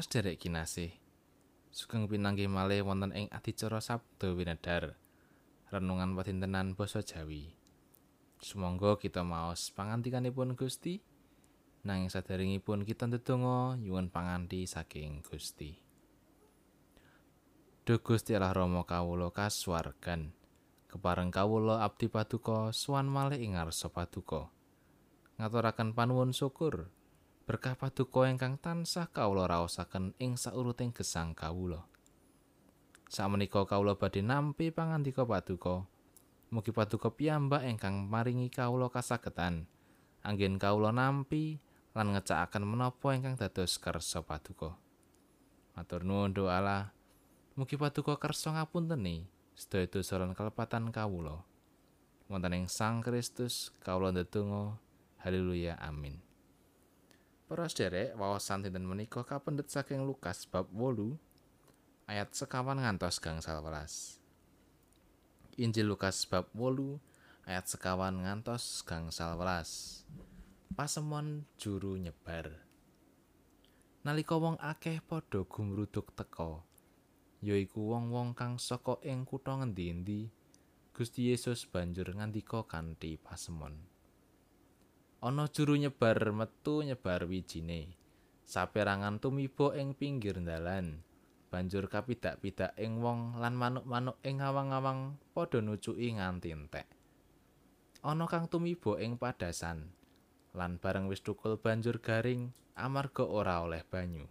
Para sederek kinasih, sugeng pinanggih malih wonten ing adicara Sabda Winedhar. Renungan padintenan basa Jawi. Sumangga kita maos pangantikanipun Gusti. Nanging sadaringipun kita ndedonga nyuwun panganti saking Gusti. Duh Gusti Allah Rama kawula kasuwargan. Kepareng kawula abdi paduka suwan malih ing ngarsa paduka. Ngaturaken panuwun syukur. Berkah paduka ingkang tansah kawula raosaken ing sauruting gesang kawula. Sakmenika kawula badhe nampi pangandika paduka. Mugi paduka piyambak ingkang maringi kawula kasagetan anggen kawula nampi lan ngecakaken menapa ingkang dados kersa paduka. Matur nuwun doa Mugi paduka kersa ngapunteni sedaya dosa lan kalepatan kawula. Wonten ing Sang Kristus kawula ndedonga. Haleluya. Amin. Para sederek, wawasan dinten menika kapendet saking Lukas bab 8 ayat sekawan ngantos gangsal welas. Injil Lukas bab 8 ayat sekawan ngantos gangsal welas. Pasemon juru nyebar. Nalika wong akeh padha gumruduk teka, yaiku wong-wong kang saka ing kutha ngendi-endi, Gusti Yesus banjur ngandika kanthi pasemon. Ana juru nyebar metu nyebar wijine. Saperangan tumiba ing pinggir dalan. Banjur kapidak-pidak ing wong lan manuk-manuk ing awang-awang padha nucuki nganti entek. Ana kang tumiba ing padasan. Lan bareng wis tukul banjur garing amarga ora oleh banyu.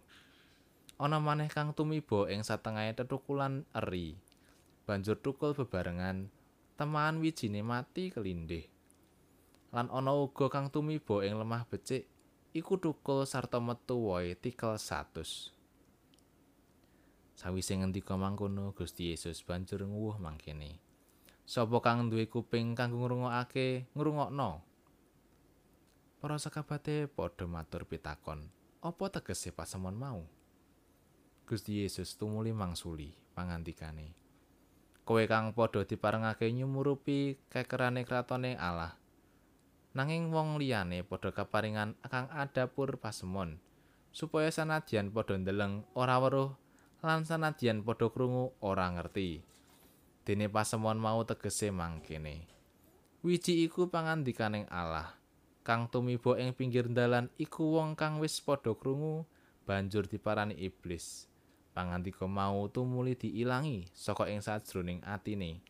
Ana maneh kang tumiba ing satengahe tetukulan eri. Banjur tukul bebarengan temaan wijine mati kelindih lan ana uga kang tumiba ing lemah becik iku tukul sarta metu wae tikel 100 sawise ngendika mangkono Gusti Yesus banjur nguwuh mangkene sapa kang duwe kuping kanggo ngrungokake ngrungokno? Para sakabate padha matur pitakon apa tegese pasemon mau? Gusti Yesus tumuli mangsuli pangandikane kowe kang padha diparengake nyumurupi kekerane kratone Allah nanging wong liyane padha kaparingan kang adapur pasemon. Supaya sanadyan padha ndeleng ora weruh lan sanadyan padha krungu ora ngerti. Dene pasemon mau tegese mangkene. Wiji iku pangandikaning Allah. Kang tumiba ing pinggir dalan iku wong kang wis padha krungu banjur diparani iblis. Pangandika mau tumuli diilangi saka ing sajroning atine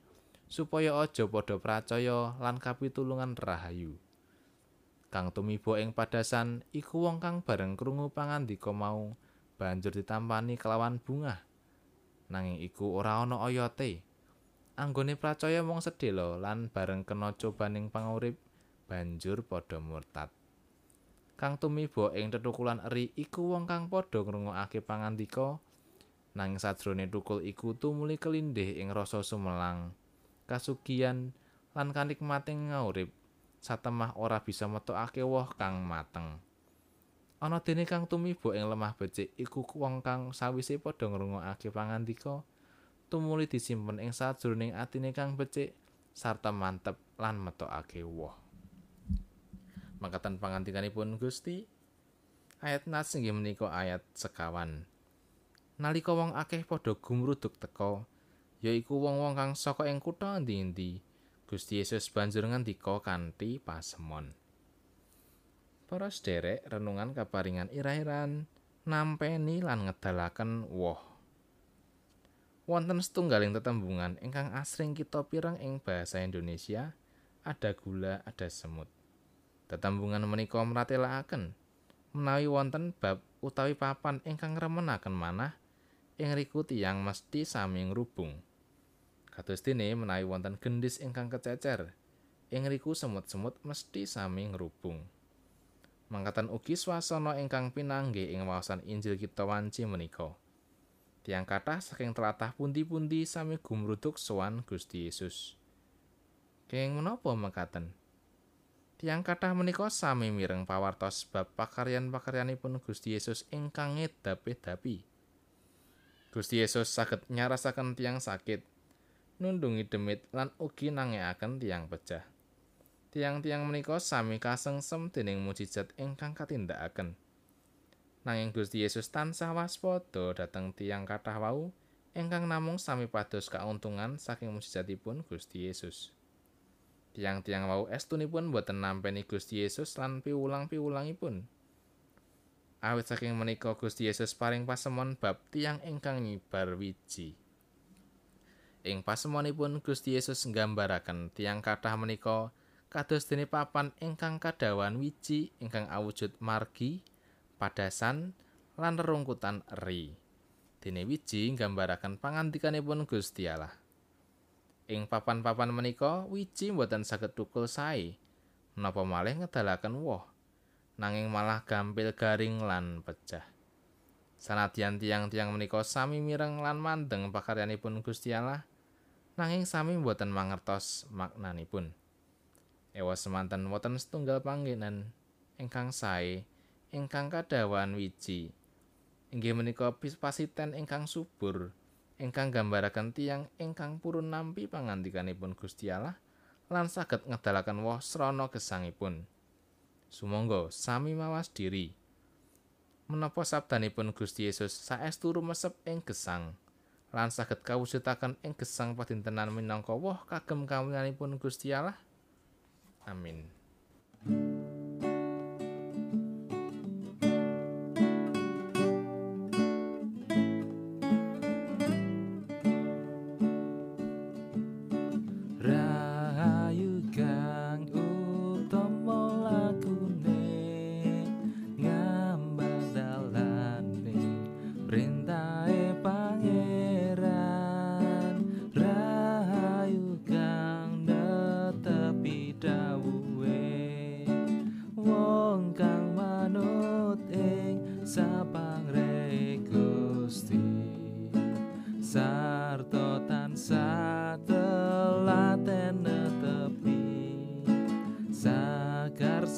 supaya aja padha percaya lan kapitulungan rahayu kang tumiba ing padasan iku wong kang bareng krungu pangandika mau banjur ditampani kelawan bunga nanging iku ora ana oyote. Anggone percaya mung sedhela lan bareng kena cobaning pangurip banjur padha murtad. Kang tumiba ing tetukulan eri iku wong kang padha ngrungokake pangandika. Nanging sajrone tukul iku tumuli kelindih ing rasa sumelang kasugian lan kanikmating ngaurip satemah ora bisa metokake woh kang mateng. Ana dene kang tumiba ing lemah becik iku wong kang sawise padha ngrungokake pangandika tumuli disimpen ing sajroning atine kang becik sarta mantep lan metokake woh. Mangkatan pangantikanipun Gusti ayat nas inggih menika ayat sekawan. Nalika wong akeh padha gumruduk teka, yaiku wong-wong kang saka ing kutha endi-endi, Gusti Yesus banjur ngendika kanthi pasemon. Para sederek renungan kaparingan ira-iran nampeni lan ngedalaken woh. Wonten setunggaling tetembungan ingkang asring kita pireng ing bahasa Indonesia, ada gula, ada semut. Tetembungan menika mratelakaken menawi wonten bab utawi papan ingkang remenaken manah ing riku tiyang mesti sami ngrubung. Kados dene menawi wonten gendhis ingkang kececer, ing riku semut-semut mesti sami ngrubung. Mangkatan ugi swasana ingkang pinanggih ing wawasan Injil kita wanci menika. Tiang kathah saking telatah pundi-pundi sami gumruduk sowan Gusti Yesus. Kenging menapa mekaten? Tiang kathah menika sami mireng pawartos bab pakaryan-pakaryanipun Gusti Yesus ingkang ngedapi-dapi. Gusti Yesus saged nyarasaken tiang sakit nundungi demit lan ugi nangekaken tiang pecah. Tiang-tiang menika sami kasengsem dening mujizat ingkang katindakaken. Nanging Gusti Yesus tansah waspada dhateng tiyang kathah wau ingkang namung sami pados kauntungan saking mujizatipun Gusti Yesus. Tiang-tiang wau estunipun boten nampeni Gusti Yesus lan piwulang-piwulangipun. Awit saking menika Gusti Yesus paring pasemon bab tiang ingkang nyibar wiji. Ing pasemonipun Gusti Yesus nggambaraken tiang kathah menika kados dene papan ingkang kadawan wiji ingkang awujud margi padasan lan rerungkutan eri. Dene wiji nggambaraken pangandikanipun Gusti Allah. Ing papan-papan menika wiji mboten saged tukul sae. Menapa malih ngedalaken woh nanging malah gampil garing lan pecah. Sanadyan tiang-tiang menika sami mireng lan mandeng pakaryanipun Gusti Allah, nanging sami mboten mangertos maknanipun. Ewa semanten wonten setunggal panggenan ingkang sae ingkang kadawan wiji. Inggih menika pasiten ingkang subur, ingkang gambaraken tiyang ingkang purun nampi pangandikanipun Gusti Allah lan saged ngedalaken woh srana gesangipun. Sumangga sami mawas diri. Menapa sabdanipun Gusti Yesus saestu rumesep ing gesang lan saged kawujudaken ing gesang padintenan minangka woh kagem kawulanipun Gusti Allah. Amin.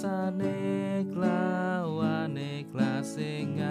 Sane klawane klasing